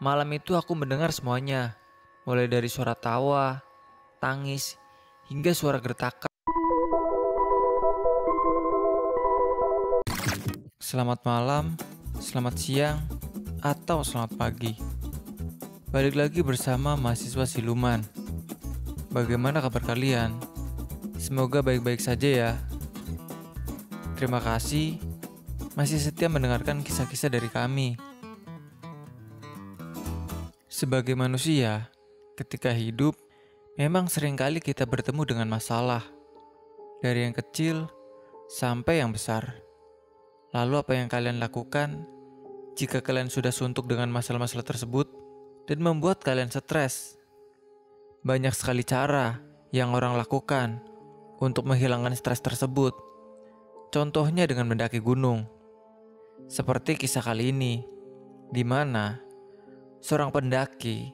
Malam itu aku mendengar semuanya, mulai dari suara tawa, tangis, hingga suara gertakan. Selamat malam, selamat siang, atau selamat pagi. Balik lagi bersama mahasiswa siluman. Bagaimana kabar kalian? Semoga baik-baik saja ya. Terima kasih masih setia mendengarkan kisah-kisah dari kami. Sebagai manusia, ketika hidup, memang sering kali kita bertemu dengan masalah. Dari yang kecil sampai yang besar. Lalu apa yang kalian lakukan jika kalian sudah suntuk dengan masalah-masalah tersebut dan membuat kalian stres? Banyak sekali cara yang orang lakukan untuk menghilangkan stres tersebut. Contohnya dengan mendaki gunung. Seperti kisah kali ini, di mana seorang pendaki,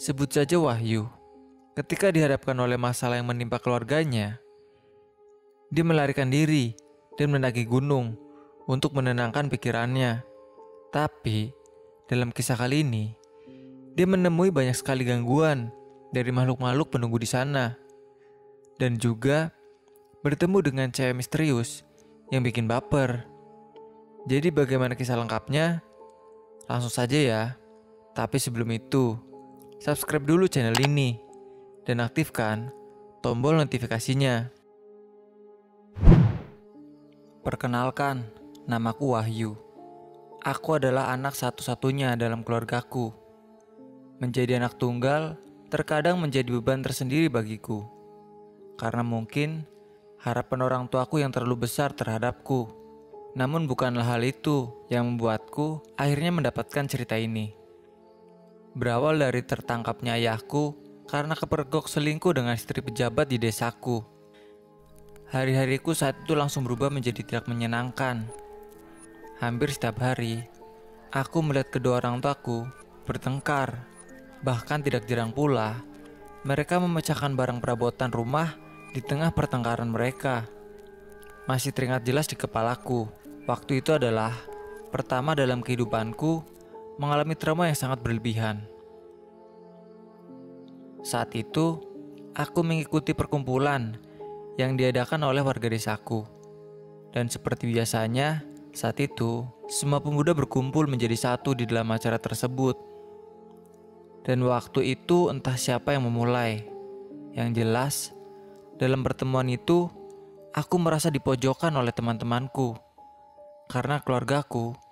sebut saja Wahyu, ketika dihadapkan oleh masalah yang menimpa keluarganya, dia melarikan diri dan mendaki gunung untuk menenangkan pikirannya. Tapi, dalam kisah kali ini, dia menemui banyak sekali gangguan dari makhluk-makhluk penunggu di sana. Dan juga bertemu dengan cewek misterius yang bikin baper. Jadi bagaimana kisah lengkapnya? Langsung saja ya. Tapi sebelum itu, subscribe dulu channel ini dan aktifkan tombol notifikasinya. Perkenalkan, Namaku Wahyu. Aku adalah anak satu-satunya dalam keluargaku. Menjadi anak tunggal terkadang menjadi beban tersendiri bagiku. Karena mungkin harapan orang tuaku yang terlalu besar terhadapku. Namun bukanlah hal itu yang membuatku akhirnya mendapatkan cerita ini. Berawal dari tertangkapnya ayahku karena kepergok selingkuh dengan istri pejabat di desaku. Hari-hariku saat itu langsung berubah menjadi tidak menyenangkan Hampir setiap hari, aku melihat kedua orang tuaku bertengkar. Bahkan tidak jarang pula, mereka memecahkan barang perabotan rumah di tengah pertengkaran mereka. Masih teringat jelas di kepalaku, waktu itu adalah pertama dalam kehidupanku mengalami trauma yang sangat berlebihan. Saat itu, aku mengikuti perkumpulan yang diadakan oleh warga desaku. Dan seperti biasanya, saat itu, semua pemuda berkumpul menjadi satu di dalam acara tersebut. Dan waktu itu entah siapa yang memulai. Yang jelas, dalam pertemuan itu, aku merasa dipojokkan oleh teman-temanku. Karena keluargaku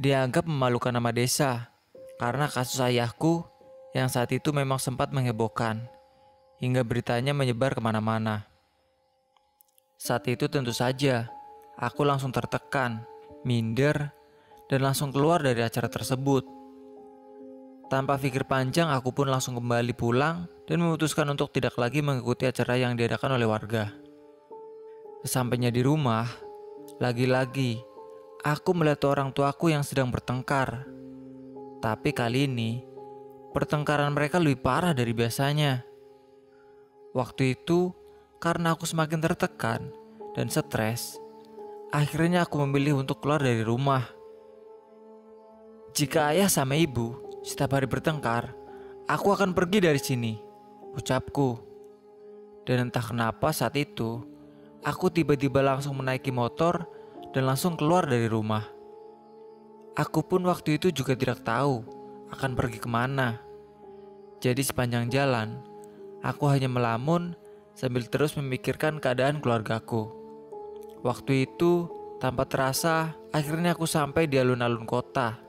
dianggap memalukan nama desa. Karena kasus ayahku yang saat itu memang sempat menghebohkan. Hingga beritanya menyebar ke mana-mana. Saat itu tentu saja, aku langsung tertekan minder, dan langsung keluar dari acara tersebut. Tanpa pikir panjang, aku pun langsung kembali pulang dan memutuskan untuk tidak lagi mengikuti acara yang diadakan oleh warga. Sesampainya di rumah, lagi-lagi aku melihat orang tuaku yang sedang bertengkar. Tapi kali ini, pertengkaran mereka lebih parah dari biasanya. Waktu itu, karena aku semakin tertekan dan stres, Akhirnya aku memilih untuk keluar dari rumah. Jika ayah sama ibu setiap hari bertengkar, aku akan pergi dari sini, ucapku. Dan entah kenapa saat itu, aku tiba-tiba langsung menaiki motor dan langsung keluar dari rumah. Aku pun waktu itu juga tidak tahu akan pergi ke mana. Jadi sepanjang jalan, aku hanya melamun sambil terus memikirkan keadaan keluargaku. Waktu itu, tanpa terasa, akhirnya aku sampai di alun-alun kota.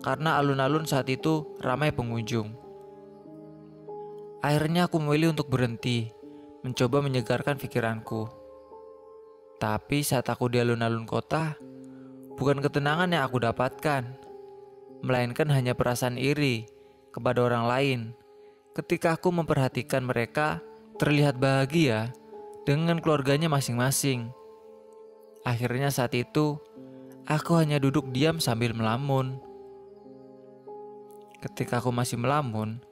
Karena alun-alun saat itu ramai pengunjung. Akhirnya aku memilih untuk berhenti, mencoba menyegarkan pikiranku. Tapi saat aku di alun-alun kota, bukan ketenangan yang aku dapatkan, melainkan hanya perasaan iri kepada orang lain. Ketika aku memperhatikan mereka terlihat bahagia dengan keluarganya masing-masing. Akhirnya saat itu, aku hanya duduk diam sambil melamun. Ketika aku masih melamun,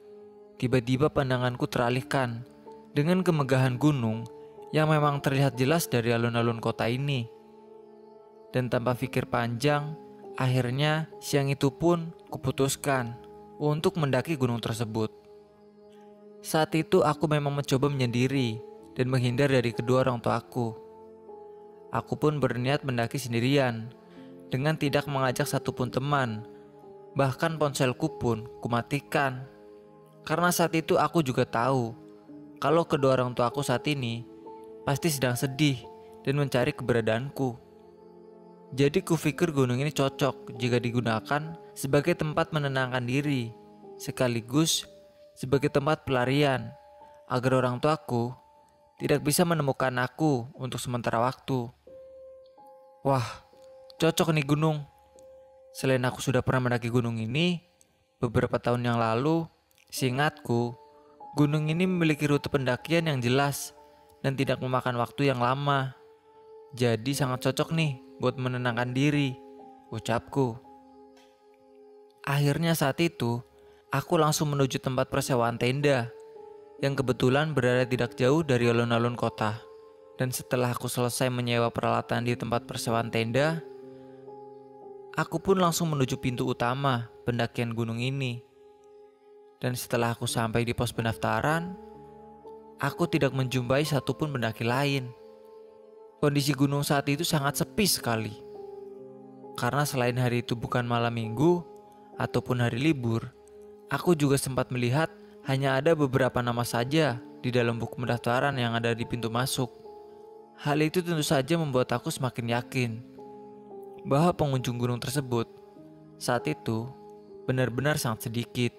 tiba-tiba pandanganku teralihkan dengan kemegahan gunung yang memang terlihat jelas dari alun-alun kota ini. Dan tanpa pikir panjang, Akhirnya, siang itu pun kuputuskan untuk mendaki gunung tersebut. Saat itu aku memang mencoba menyendiri dan menghindar dari kedua orang tuaku. Aku pun berniat mendaki sendirian dengan tidak mengajak satupun teman. Bahkan ponselku pun kumatikan. Karena saat itu aku juga tahu kalau kedua orang tuaku saat ini pasti sedang sedih dan mencari keberadaanku. Jadi kupikir gunung ini cocok jika digunakan sebagai tempat menenangkan diri, sekaligus sebagai tempat pelarian agar orang tuaku tidak bisa menemukan aku untuk sementara waktu. Wah, cocok nih gunung. Selain aku sudah pernah mendaki gunung ini, beberapa tahun yang lalu, seingatku, gunung ini memiliki rute pendakian yang jelas dan tidak memakan waktu yang lama. Jadi sangat cocok nih buat menenangkan diri, ucapku. Akhirnya saat itu, aku langsung menuju tempat persewaan tenda yang kebetulan berada tidak jauh dari alun-alun kota. Dan setelah aku selesai menyewa peralatan di tempat persewaan tenda, aku pun langsung menuju pintu utama pendakian gunung ini. Dan setelah aku sampai di pos pendaftaran, aku tidak menjumpai satupun pendaki lain. Kondisi gunung saat itu sangat sepi sekali. Karena selain hari itu bukan malam minggu ataupun hari libur, aku juga sempat melihat hanya ada beberapa nama saja di dalam buku pendaftaran yang ada di pintu masuk. Hal itu tentu saja membuat aku semakin yakin bahwa pengunjung gunung tersebut saat itu benar-benar sangat sedikit.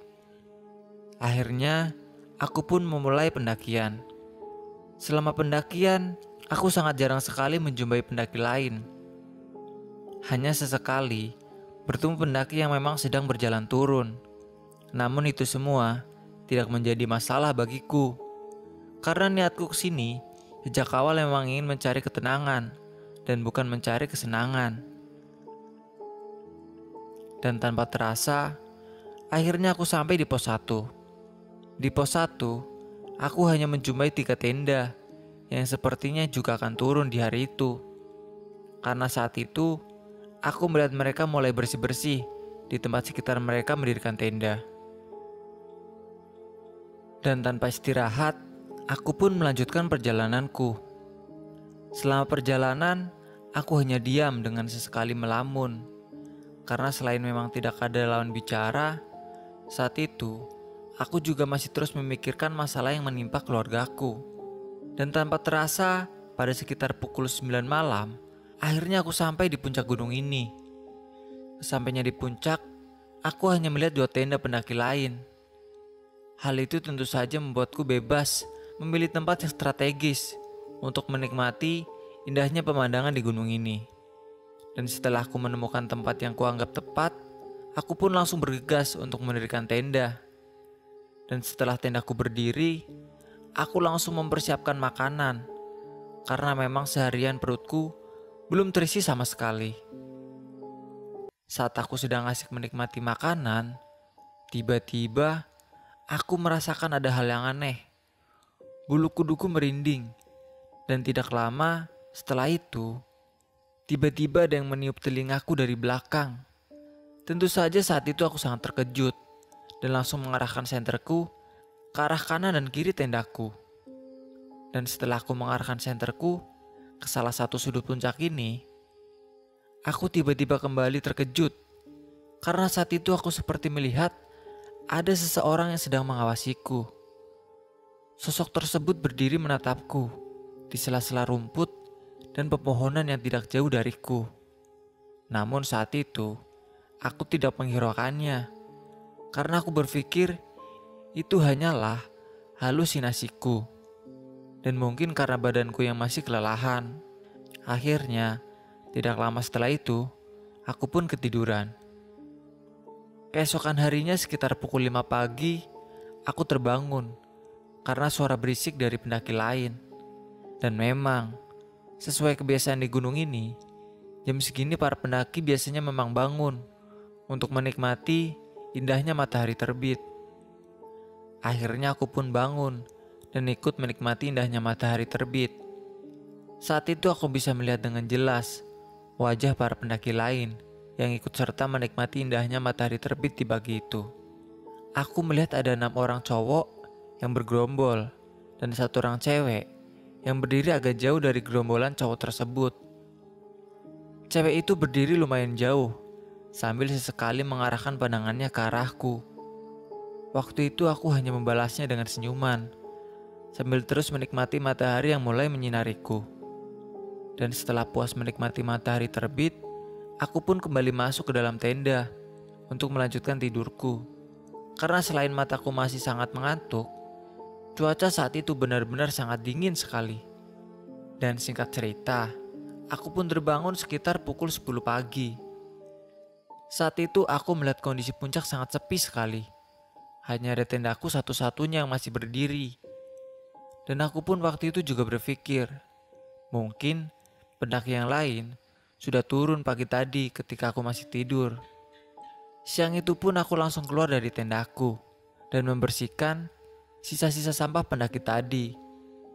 Akhirnya, aku pun memulai pendakian. Selama pendakian, Aku sangat jarang sekali menjumpai pendaki lain. Hanya sesekali bertemu pendaki yang memang sedang berjalan turun. Namun itu semua tidak menjadi masalah bagiku. Karena niatku ke sini sejak awal memang ingin mencari ketenangan dan bukan mencari kesenangan. Dan tanpa terasa, akhirnya aku sampai di pos 1. Di pos 1, aku hanya menjumpai tiga tenda yang sepertinya juga akan turun di hari itu. Karena saat itu, aku melihat mereka mulai bersih-bersih di tempat sekitar mereka mendirikan tenda. Dan tanpa istirahat, aku pun melanjutkan perjalananku. Selama perjalanan, aku hanya diam dengan sesekali melamun. Karena selain memang tidak ada lawan bicara, saat itu aku juga masih terus memikirkan masalah yang menimpa keluargaku. Dan tanpa terasa, pada sekitar pukul 9 malam, akhirnya aku sampai di puncak gunung ini. Sampainya di puncak, aku hanya melihat dua tenda pendaki lain. Hal itu tentu saja membuatku bebas memilih tempat yang strategis untuk menikmati indahnya pemandangan di gunung ini. Dan setelah aku menemukan tempat yang kuanggap tepat, aku pun langsung bergegas untuk mendirikan tenda. Dan setelah tendaku berdiri, aku langsung mempersiapkan makanan karena memang seharian perutku belum terisi sama sekali. Saat aku sedang asik menikmati makanan, tiba-tiba aku merasakan ada hal yang aneh. Bulu kuduku merinding, dan tidak lama setelah itu, tiba-tiba ada yang meniup telingaku dari belakang. Tentu saja saat itu aku sangat terkejut dan langsung mengarahkan senterku ke arah kanan dan kiri tendaku. Dan setelah aku mengarahkan senterku ke salah satu sudut puncak ini, aku tiba-tiba kembali terkejut karena saat itu aku seperti melihat ada seseorang yang sedang mengawasiku. Sosok tersebut berdiri menatapku di sela-sela rumput dan pepohonan yang tidak jauh dariku. Namun saat itu, aku tidak menghiraukannya karena aku berpikir itu hanyalah halusinasiku. Dan mungkin karena badanku yang masih kelelahan. Akhirnya, tidak lama setelah itu, aku pun ketiduran. Keesokan harinya sekitar pukul 5 pagi, aku terbangun karena suara berisik dari pendaki lain. Dan memang, sesuai kebiasaan di gunung ini, jam segini para pendaki biasanya memang bangun untuk menikmati indahnya matahari terbit. Akhirnya aku pun bangun dan ikut menikmati indahnya matahari terbit. Saat itu aku bisa melihat dengan jelas wajah para pendaki lain yang ikut serta menikmati indahnya matahari terbit di pagi itu. Aku melihat ada enam orang cowok yang bergerombol dan satu orang cewek yang berdiri agak jauh dari gerombolan cowok tersebut. Cewek itu berdiri lumayan jauh sambil sesekali mengarahkan pandangannya ke arahku. Waktu itu aku hanya membalasnya dengan senyuman sambil terus menikmati matahari yang mulai menyinariku. Dan setelah puas menikmati matahari terbit, aku pun kembali masuk ke dalam tenda untuk melanjutkan tidurku. Karena selain mataku masih sangat mengantuk, cuaca saat itu benar-benar sangat dingin sekali. Dan singkat cerita, aku pun terbangun sekitar pukul 10 pagi. Saat itu aku melihat kondisi puncak sangat sepi sekali. Hanya ada tendaku satu-satunya yang masih berdiri. Dan aku pun waktu itu juga berpikir, mungkin Pendaki yang lain sudah turun pagi tadi ketika aku masih tidur. Siang itu pun aku langsung keluar dari tendaku dan membersihkan sisa-sisa sampah pendaki tadi,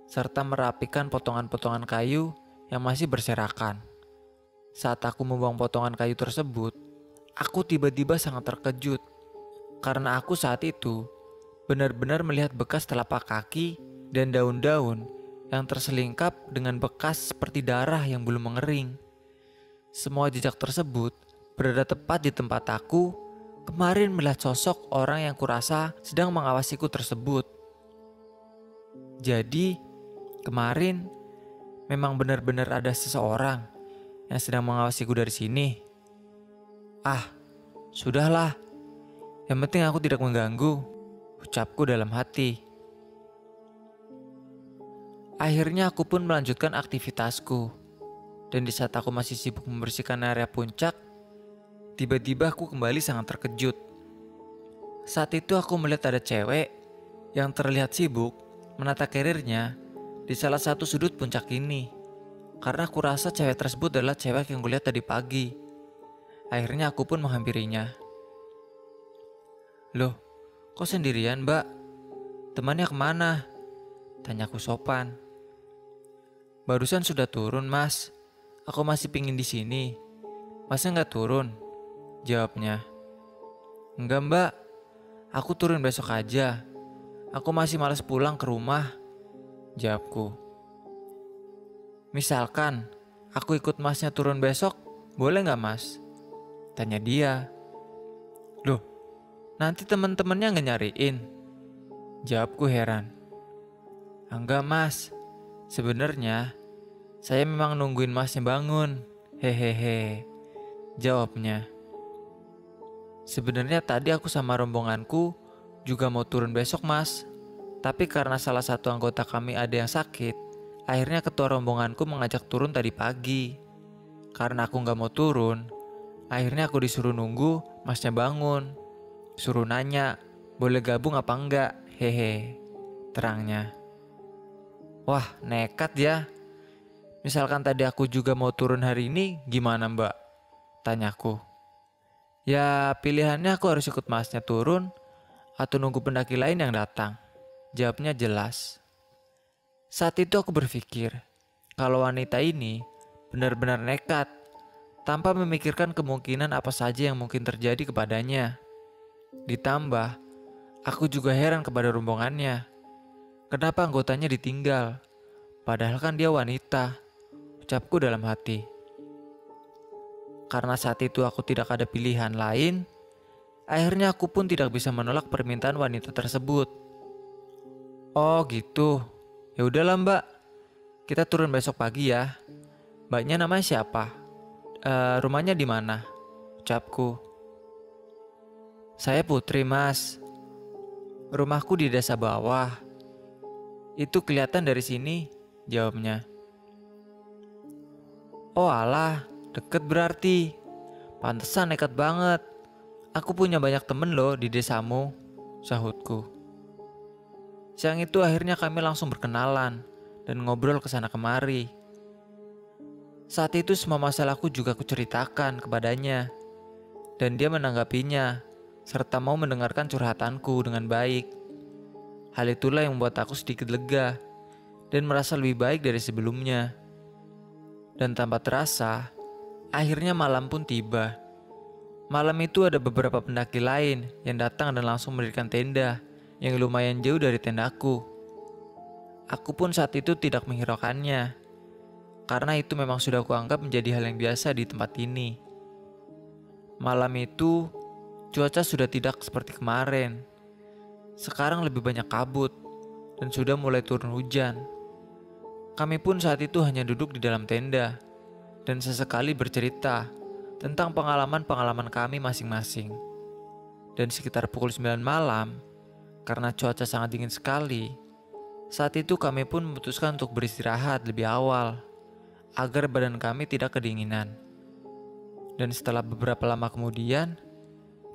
serta merapikan potongan-potongan kayu yang masih berserakan. Saat aku membuang potongan kayu tersebut, aku tiba-tiba sangat terkejut karena aku saat itu benar-benar melihat bekas telapak kaki dan daun-daun yang terselingkap dengan bekas seperti darah yang belum mengering. Semua jejak tersebut berada tepat di tempat aku kemarin melihat sosok orang yang kurasa sedang mengawasiku tersebut. Jadi, kemarin memang benar-benar ada seseorang yang sedang mengawasiku dari sini. Ah, sudahlah. Yang penting aku tidak mengganggu, ucapku dalam hati. Akhirnya aku pun melanjutkan aktivitasku. Dan di saat aku masih sibuk membersihkan area puncak, tiba-tiba aku kembali sangat terkejut. Saat itu aku melihat ada cewek yang terlihat sibuk menata karirnya di salah satu sudut puncak ini. Karena aku rasa cewek tersebut adalah cewek yang kulihat tadi pagi. Akhirnya aku pun menghampirinya. Loh, kok sendirian mbak? Temannya ke mana? Tanyaku sopan. Barusan sudah turun, Mas. Aku masih pingin di sini. Masa nggak turun? Jawabnya. Enggak, Mbak. Aku turun besok aja. Aku masih males pulang ke rumah. Jawabku. Misalkan aku ikut masnya turun besok, boleh nggak mas? Tanya dia. Loh, nanti teman-temannya nggak nyariin? Jawabku heran. Enggak mas, sebenarnya saya memang nungguin masnya bangun. Hehehe. Jawabnya. Sebenarnya tadi aku sama rombonganku juga mau turun besok mas. Tapi karena salah satu anggota kami ada yang sakit, akhirnya ketua rombonganku mengajak turun tadi pagi. Karena aku nggak mau turun, akhirnya aku disuruh nunggu masnya bangun. Suruh nanya, boleh gabung apa enggak? Hehe, terangnya. Wah, nekat ya. Misalkan tadi aku juga mau turun hari ini, gimana mbak? Tanyaku. Ya pilihannya aku harus ikut masnya turun atau nunggu pendaki lain yang datang. Jawabnya jelas. Saat itu aku berpikir, kalau wanita ini benar-benar nekat, tanpa memikirkan kemungkinan apa saja yang mungkin terjadi kepadanya. Ditambah, aku juga heran kepada rombongannya. Kenapa anggotanya ditinggal? Padahal kan dia wanita ucapku dalam hati. Karena saat itu aku tidak ada pilihan lain, akhirnya aku pun tidak bisa menolak permintaan wanita tersebut. Oh gitu, ya udahlah mbak, kita turun besok pagi ya. Mbaknya namanya siapa? Uh, rumahnya di mana? Ucapku. Saya Putri mas. Rumahku di desa bawah. Itu kelihatan dari sini, jawabnya. Oh alah, deket berarti. Pantesan nekat banget. Aku punya banyak temen loh di desamu, sahutku. Siang itu akhirnya kami langsung berkenalan dan ngobrol ke sana kemari. Saat itu semua masalahku juga kuceritakan kepadanya. Dan dia menanggapinya, serta mau mendengarkan curhatanku dengan baik. Hal itulah yang membuat aku sedikit lega dan merasa lebih baik dari sebelumnya. Dan tanpa terasa, akhirnya malam pun tiba. Malam itu ada beberapa pendaki lain yang datang dan langsung mendirikan tenda yang lumayan jauh dari tendaku. Aku pun saat itu tidak menghiraukannya, karena itu memang sudah kuanggap menjadi hal yang biasa di tempat ini. Malam itu, cuaca sudah tidak seperti kemarin. Sekarang lebih banyak kabut, dan sudah mulai turun hujan. Kami pun saat itu hanya duduk di dalam tenda, dan sesekali bercerita tentang pengalaman-pengalaman kami masing-masing. Dan sekitar pukul 9 malam, karena cuaca sangat dingin sekali, saat itu kami pun memutuskan untuk beristirahat lebih awal, agar badan kami tidak kedinginan. Dan setelah beberapa lama kemudian,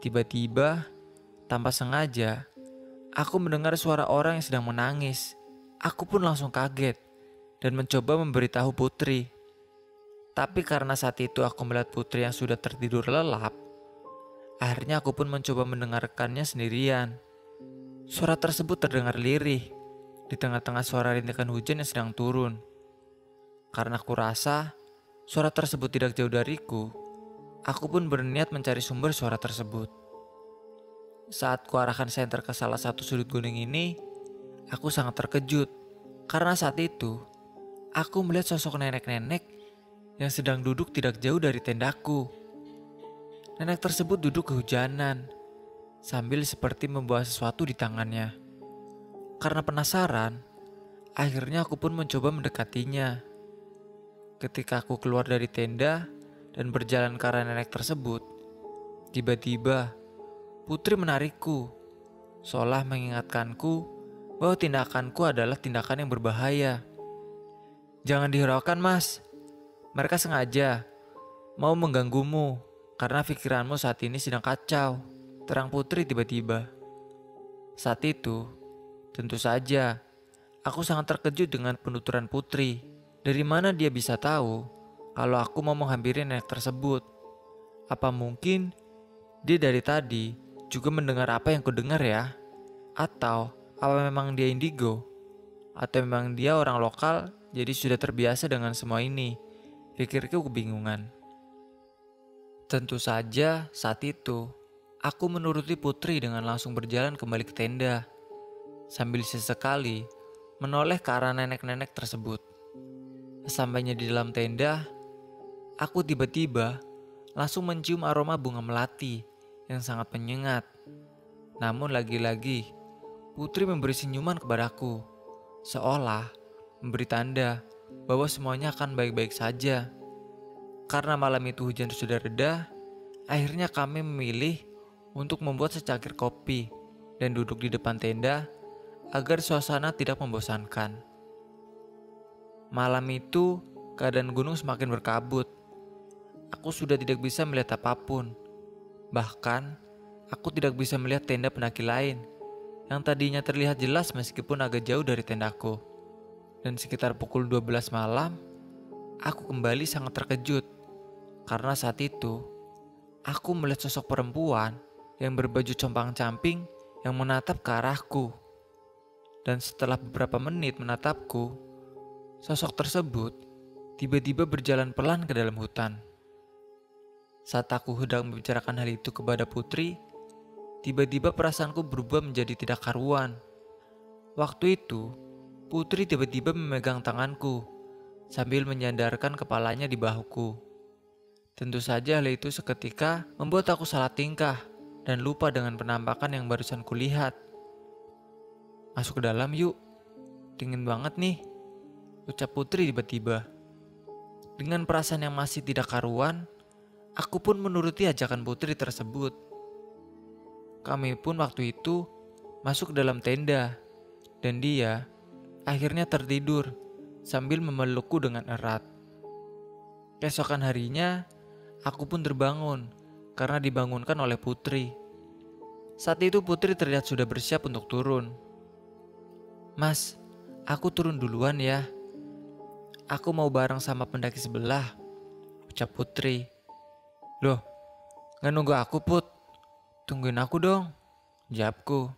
tiba-tiba, tanpa sengaja, aku mendengar suara orang yang sedang menangis. Aku pun langsung kaget dan mencoba memberitahu Putri tapi karena saat itu aku melihat putri yang sudah tertidur lelap, akhirnya aku pun mencoba mendengarkannya sendirian. Suara tersebut terdengar lirih di tengah-tengah suara rintikan hujan yang sedang turun. Karena aku rasa suara tersebut tidak jauh dariku, aku pun berniat mencari sumber suara tersebut. Saat kuarahkan senter ke salah satu sudut gunung ini, aku sangat terkejut karena saat itu aku melihat sosok nenek-nenek yang sedang duduk tidak jauh dari tendaku. Nenek tersebut duduk kehujanan, sambil seperti membawa sesuatu di tangannya. Karena penasaran, akhirnya aku pun mencoba mendekatinya. Ketika aku keluar dari tenda dan berjalan ke arah nenek tersebut, tiba-tiba putri menarikku, seolah mengingatkanku bahwa tindakanku adalah tindakan yang berbahaya. Jangan dihiraukan, Mas. Mereka sengaja mau mengganggumu karena pikiranmu saat ini sedang kacau. Terang putri tiba-tiba. Saat itu, tentu saja, aku sangat terkejut dengan penuturan putri. Dari mana dia bisa tahu kalau aku mau menghampiri nenek tersebut? Apa mungkin dia dari tadi juga mendengar apa yang kudengar ya? Atau apa memang dia indigo? Atau memang dia orang lokal jadi sudah terbiasa dengan semua ini? Pikirku kebingungan. Tentu saja saat itu, aku menuruti putri dengan langsung berjalan kembali ke tenda. Sambil sesekali menoleh ke arah nenek-nenek tersebut. Sampainya di dalam tenda, aku tiba-tiba langsung mencium aroma bunga melati yang sangat menyengat. Namun lagi-lagi, putri memberi senyuman kepadaku, seolah memberi tanda bahwa semuanya akan baik-baik saja. Karena malam itu hujan sudah reda, akhirnya kami memilih untuk membuat secangkir kopi dan duduk di depan tenda agar suasana tidak membosankan. Malam itu, keadaan gunung semakin berkabut. Aku sudah tidak bisa melihat apa pun. Bahkan, aku tidak bisa melihat tenda pendaki lain yang tadinya terlihat jelas meskipun agak jauh dari tendaku dan sekitar pukul 12 malam, aku kembali sangat terkejut karena saat itu aku melihat sosok perempuan yang berbaju compang-camping yang menatap ke arahku. Dan setelah beberapa menit menatapku, sosok tersebut tiba-tiba berjalan pelan ke dalam hutan. Saat aku hendak membicarakan hal itu kepada putri, tiba-tiba perasaanku berubah menjadi tidak karuan. Waktu itu, Putri tiba-tiba memegang tanganku sambil menyandarkan kepalanya di bahuku. Tentu saja hal itu seketika membuat aku salah tingkah dan lupa dengan penampakan yang barusan kulihat. Masuk ke dalam yuk, dingin banget nih, ucap Putri tiba-tiba. Dengan perasaan yang masih tidak karuan, aku pun menuruti ajakan Putri tersebut. Kami pun waktu itu masuk dalam tenda, dan dia akhirnya tertidur sambil memelukku dengan erat. Keesokan harinya, aku pun terbangun karena dibangunkan oleh putri. Saat itu putri terlihat sudah bersiap untuk turun. Mas, aku turun duluan ya. Aku mau bareng sama pendaki sebelah, ucap putri. Loh, gak nunggu aku put, tungguin aku dong, jawabku.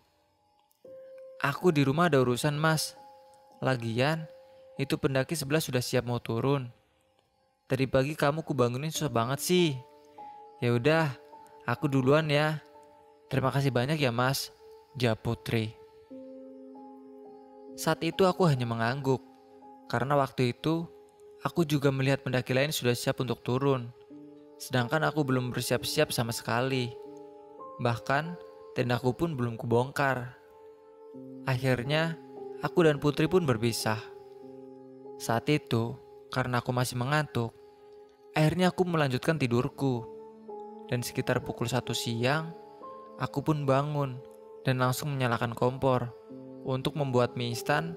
Aku di rumah ada urusan mas, Lagian, itu pendaki sebelah sudah siap mau turun. Tadi pagi kamu kubangunin susah banget sih. Ya udah, Aku duluan ya. Terima kasih banyak ya mas, Ja Putri. Saat itu aku hanya mengangguk, karena waktu itu aku juga melihat pendaki lain sudah siap untuk turun. Sedangkan aku belum bersiap-siap sama sekali. Bahkan tendaku pun belum kubongkar. Akhirnya, aku dan Putri pun berpisah. Saat itu, karena aku masih mengantuk, akhirnya aku melanjutkan tidurku. Dan sekitar pukul satu siang, Aku pun bangun dan langsung menyalakan kompor untuk membuat mie instan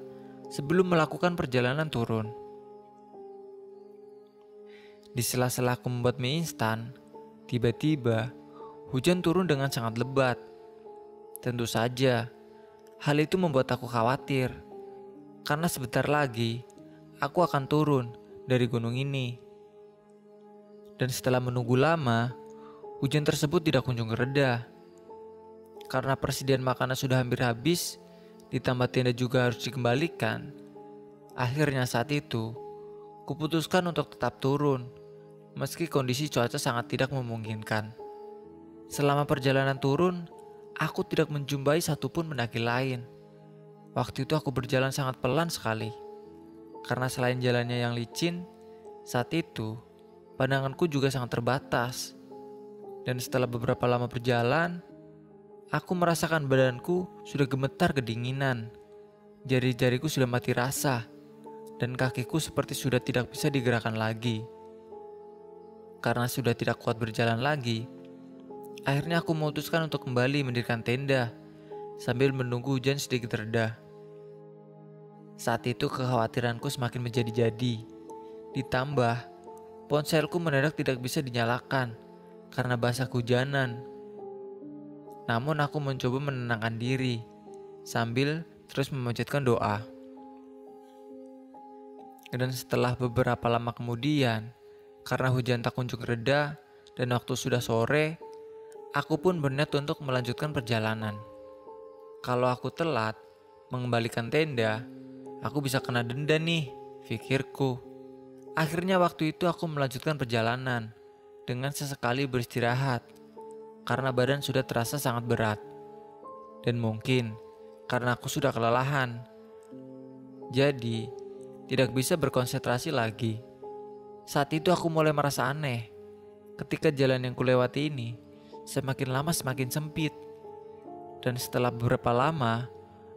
sebelum melakukan perjalanan turun. Di sela-sela aku membuat mie instan, tiba-tiba hujan turun dengan sangat lebat. Tentu saja, hal itu membuat aku khawatir karena sebentar lagi aku akan turun dari gunung ini. Dan setelah menunggu lama, hujan tersebut tidak kunjung reda karena persediaan makanan sudah hampir habis, ditambah tenda juga harus dikembalikan. Akhirnya saat itu, kuputuskan untuk tetap turun, meski kondisi cuaca sangat tidak memungkinkan. Selama perjalanan turun, aku tidak menjumpai satupun pendaki lain. Waktu itu aku berjalan sangat pelan sekali, karena selain jalannya yang licin, saat itu pandanganku juga sangat terbatas. Dan setelah beberapa lama berjalan, Aku merasakan badanku sudah gemetar kedinginan. Jari-jariku sudah mati rasa, dan kakiku seperti sudah tidak bisa digerakkan lagi. Karena sudah tidak kuat berjalan lagi, akhirnya aku memutuskan untuk kembali mendirikan tenda sambil menunggu hujan sedikit reda. Saat itu kekhawatiranku semakin menjadi-jadi. Ditambah, ponselku mendadak tidak bisa dinyalakan karena basah hujanan namun aku mencoba menenangkan diri sambil terus memanjatkan doa. Dan setelah beberapa lama kemudian, karena hujan tak kunjung reda dan waktu sudah sore, aku pun berniat untuk melanjutkan perjalanan. Kalau aku telat mengembalikan tenda, aku bisa kena denda nih, pikirku. Akhirnya waktu itu aku melanjutkan perjalanan dengan sesekali beristirahat karena badan sudah terasa sangat berat. Dan mungkin karena aku sudah kelelahan. Jadi, tidak bisa berkonsentrasi lagi. Saat itu aku mulai merasa aneh. Ketika jalan yang kulewati ini semakin lama semakin sempit. Dan setelah beberapa lama,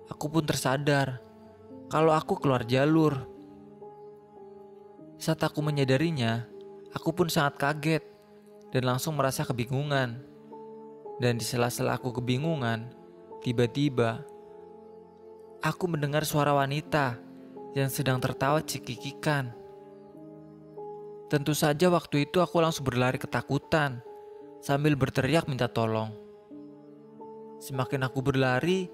aku pun tersadar kalau aku keluar jalur. Saat aku menyadarinya, aku pun sangat kaget dan langsung merasa kebingungan. Dan di sela-sela aku kebingungan, tiba-tiba aku mendengar suara wanita yang sedang tertawa cekikikan. Tentu saja waktu itu aku langsung berlari ketakutan sambil berteriak minta tolong. Semakin aku berlari,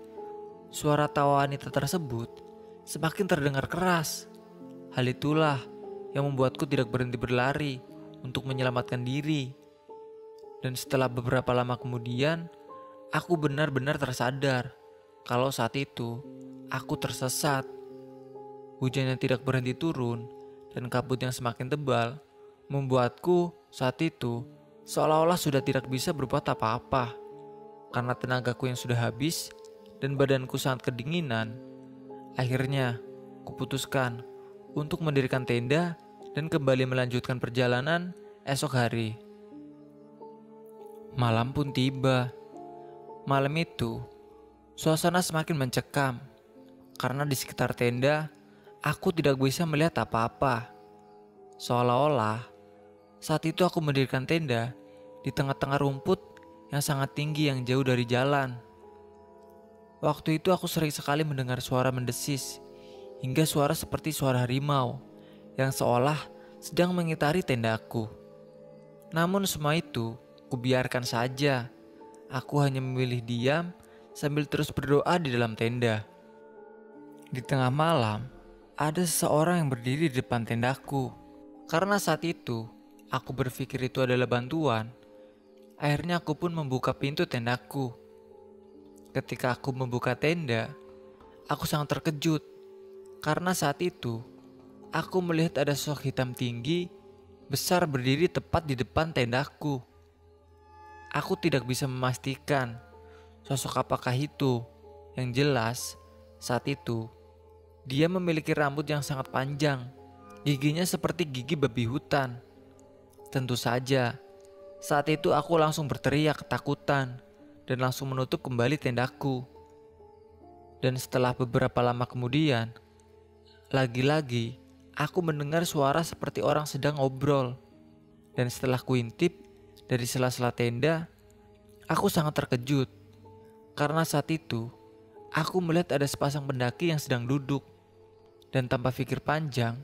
suara tawa wanita tersebut semakin terdengar keras. Hal itulah yang membuatku tidak berhenti berlari untuk menyelamatkan diri. Dan setelah beberapa lama kemudian, aku benar-benar tersadar kalau saat itu aku tersesat. Hujan yang tidak berhenti turun dan kabut yang semakin tebal membuatku saat itu seolah-olah sudah tidak bisa berbuat apa-apa. Karena tenagaku yang sudah habis dan badanku sangat kedinginan, akhirnya kuputuskan untuk mendirikan tenda dan kembali melanjutkan perjalanan esok hari. Malam pun tiba. Malam itu, suasana semakin mencekam karena di sekitar tenda aku tidak bisa melihat apa-apa. Seolah-olah saat itu aku mendirikan tenda di tengah-tengah rumput yang sangat tinggi yang jauh dari jalan. Waktu itu aku sering sekali mendengar suara mendesis hingga suara seperti suara harimau yang seolah sedang mengitari tendaku. Namun semua itu Kubiarkan saja. Aku hanya memilih diam sambil terus berdoa di dalam tenda. Di tengah malam, ada seseorang yang berdiri di depan tendaku. Karena saat itu, aku berpikir itu adalah bantuan. Akhirnya aku pun membuka pintu tendaku. Ketika aku membuka tenda, aku sangat terkejut. Karena saat itu, aku melihat ada sosok hitam tinggi besar berdiri tepat di depan tendaku. Aku tidak bisa memastikan sosok apakah itu. Yang jelas, saat itu dia memiliki rambut yang sangat panjang, giginya seperti gigi babi hutan. Tentu saja, saat itu aku langsung berteriak ketakutan dan langsung menutup kembali tendaku. Dan setelah beberapa lama kemudian, lagi-lagi aku mendengar suara seperti orang sedang ngobrol. Dan setelah kuintip dari sela-sela tenda, aku sangat terkejut. Karena saat itu, aku melihat ada sepasang pendaki yang sedang duduk. Dan tanpa pikir panjang,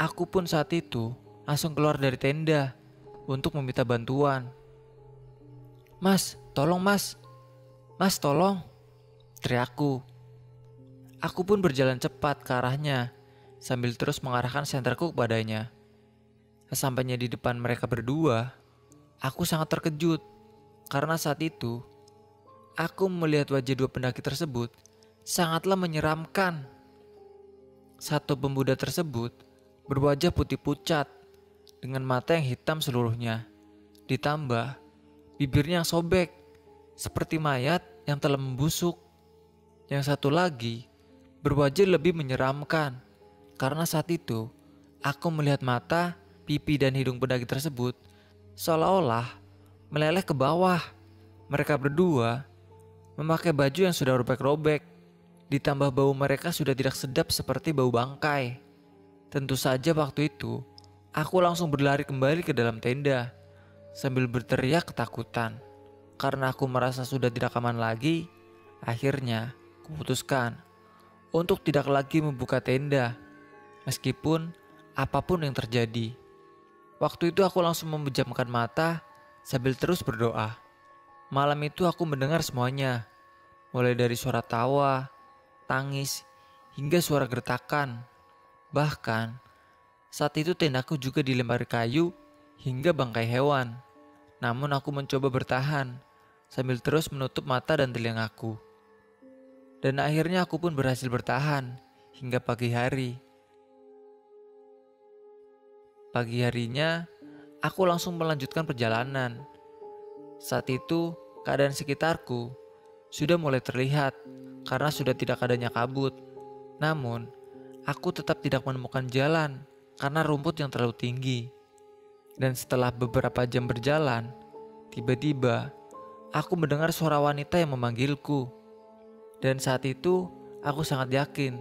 aku pun saat itu langsung keluar dari tenda untuk meminta bantuan. Mas, tolong mas. Mas, tolong. Teriakku. Aku pun berjalan cepat ke arahnya sambil terus mengarahkan senterku kepadanya. Sesampainya di depan mereka berdua, aku sangat terkejut karena saat itu aku melihat wajah dua pendaki tersebut sangatlah menyeramkan. Satu pemuda tersebut berwajah putih pucat dengan mata yang hitam seluruhnya, ditambah bibirnya yang sobek seperti mayat yang telah membusuk. Yang satu lagi berwajah lebih menyeramkan karena saat itu aku melihat mata, pipi dan hidung pendaki tersebut seolah-olah meleleh ke bawah. Mereka berdua memakai baju yang sudah robek-robek, ditambah bau mereka sudah tidak sedap seperti bau bangkai. Tentu saja waktu itu aku langsung berlari kembali ke dalam tenda sambil berteriak ketakutan. Karena aku merasa sudah tidak aman lagi, akhirnya kuputuskan untuk tidak lagi membuka tenda, meskipun apa pun yang terjadi. Waktu itu aku langsung memejamkan mata sambil terus berdoa. Malam itu aku mendengar semuanya, mulai dari suara tawa, tangis, hingga suara gertakan. Bahkan, saat itu tendaku juga dilempari kayu hingga bangkai hewan. Namun aku mencoba bertahan sambil terus menutup mata dan telingaku. Dan akhirnya aku pun berhasil bertahan hingga pagi hari. Pagi harinya, aku langsung melanjutkan perjalanan. Saat itu, keadaan sekitarku sudah mulai terlihat karena sudah tidak adanya kabut. Namun, aku tetap tidak menemukan jalan karena rumput yang terlalu tinggi. Dan setelah beberapa jam berjalan, tiba-tiba aku mendengar suara wanita yang memanggilku. Dan saat itu aku sangat yakin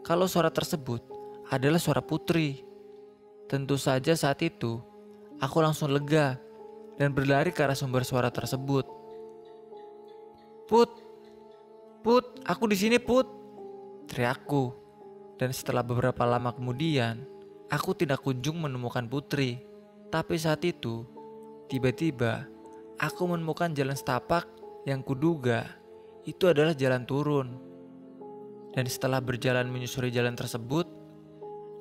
kalau suara tersebut adalah suara putri. Tentu saja saat itu aku langsung lega dan berlari ke arah sumber suara tersebut. Put, Put, aku di sini Put, teriakku. Dan setelah beberapa lama kemudian, aku tidak kunjung menemukan putri. Tapi saat itu, tiba-tiba aku menemukan jalan setapak yang kuduga itu adalah jalan turun. Dan setelah berjalan menyusuri jalan tersebut,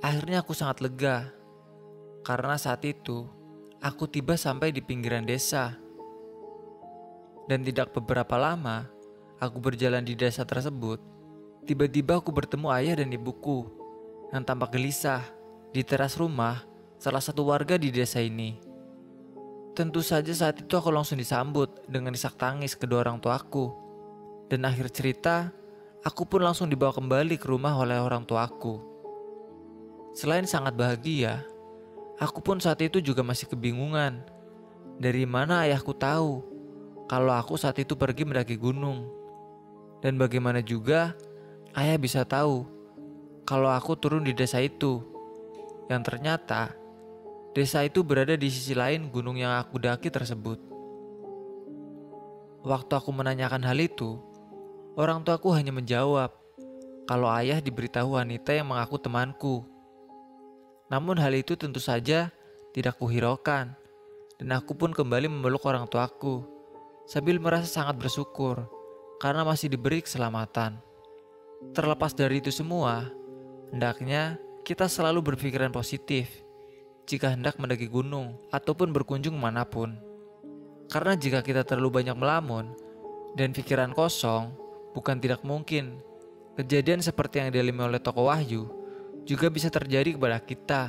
akhirnya aku sangat lega. Karena saat itu, aku tiba sampai di pinggiran desa. Dan tidak beberapa lama, aku berjalan di desa tersebut. Tiba-tiba aku bertemu ayah dan ibuku yang tampak gelisah di teras rumah salah satu warga di desa ini. Tentu saja saat itu aku langsung disambut dengan isak tangis kedua orang tuaku. Dan akhir cerita, aku pun langsung dibawa kembali ke rumah oleh orang tuaku. Selain sangat bahagia, aku pun saat itu juga masih kebingungan. Dari mana ayahku tahu kalau aku saat itu pergi mendaki gunung? Dan bagaimana juga ayah bisa tahu kalau aku turun di desa itu? Yang ternyata desa itu berada di sisi lain gunung yang aku daki tersebut. Waktu aku menanyakan hal itu, Orang tuaku hanya menjawab kalau ayah diberitahu wanita yang mengaku temanku. Namun hal itu tentu saja tidak kuhiraukan dan aku pun kembali memeluk orang tuaku sambil merasa sangat bersyukur karena masih diberi keselamatan. Terlepas dari itu semua, hendaknya kita selalu berpikiran positif jika hendak mendaki gunung ataupun berkunjung mana pun. Karena jika kita terlalu banyak melamun dan pikiran kosong, bukan tidak mungkin kejadian seperti yang dialami oleh tokoh Wahyu juga bisa terjadi kepada kita.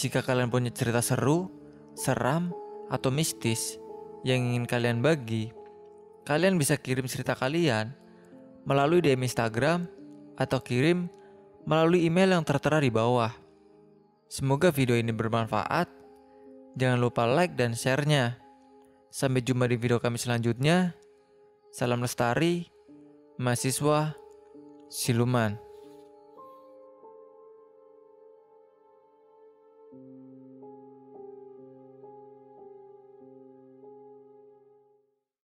Jika kalian punya cerita seru, seram, atau mistis yang ingin kalian bagi, kalian bisa kirim cerita kalian melalui DM Instagram atau kirim melalui email yang tertera di bawah. Semoga video ini bermanfaat. Jangan lupa like dan share-nya. Sampai jumpa di video kami selanjutnya. Salam lestari, mahasiswa, siluman.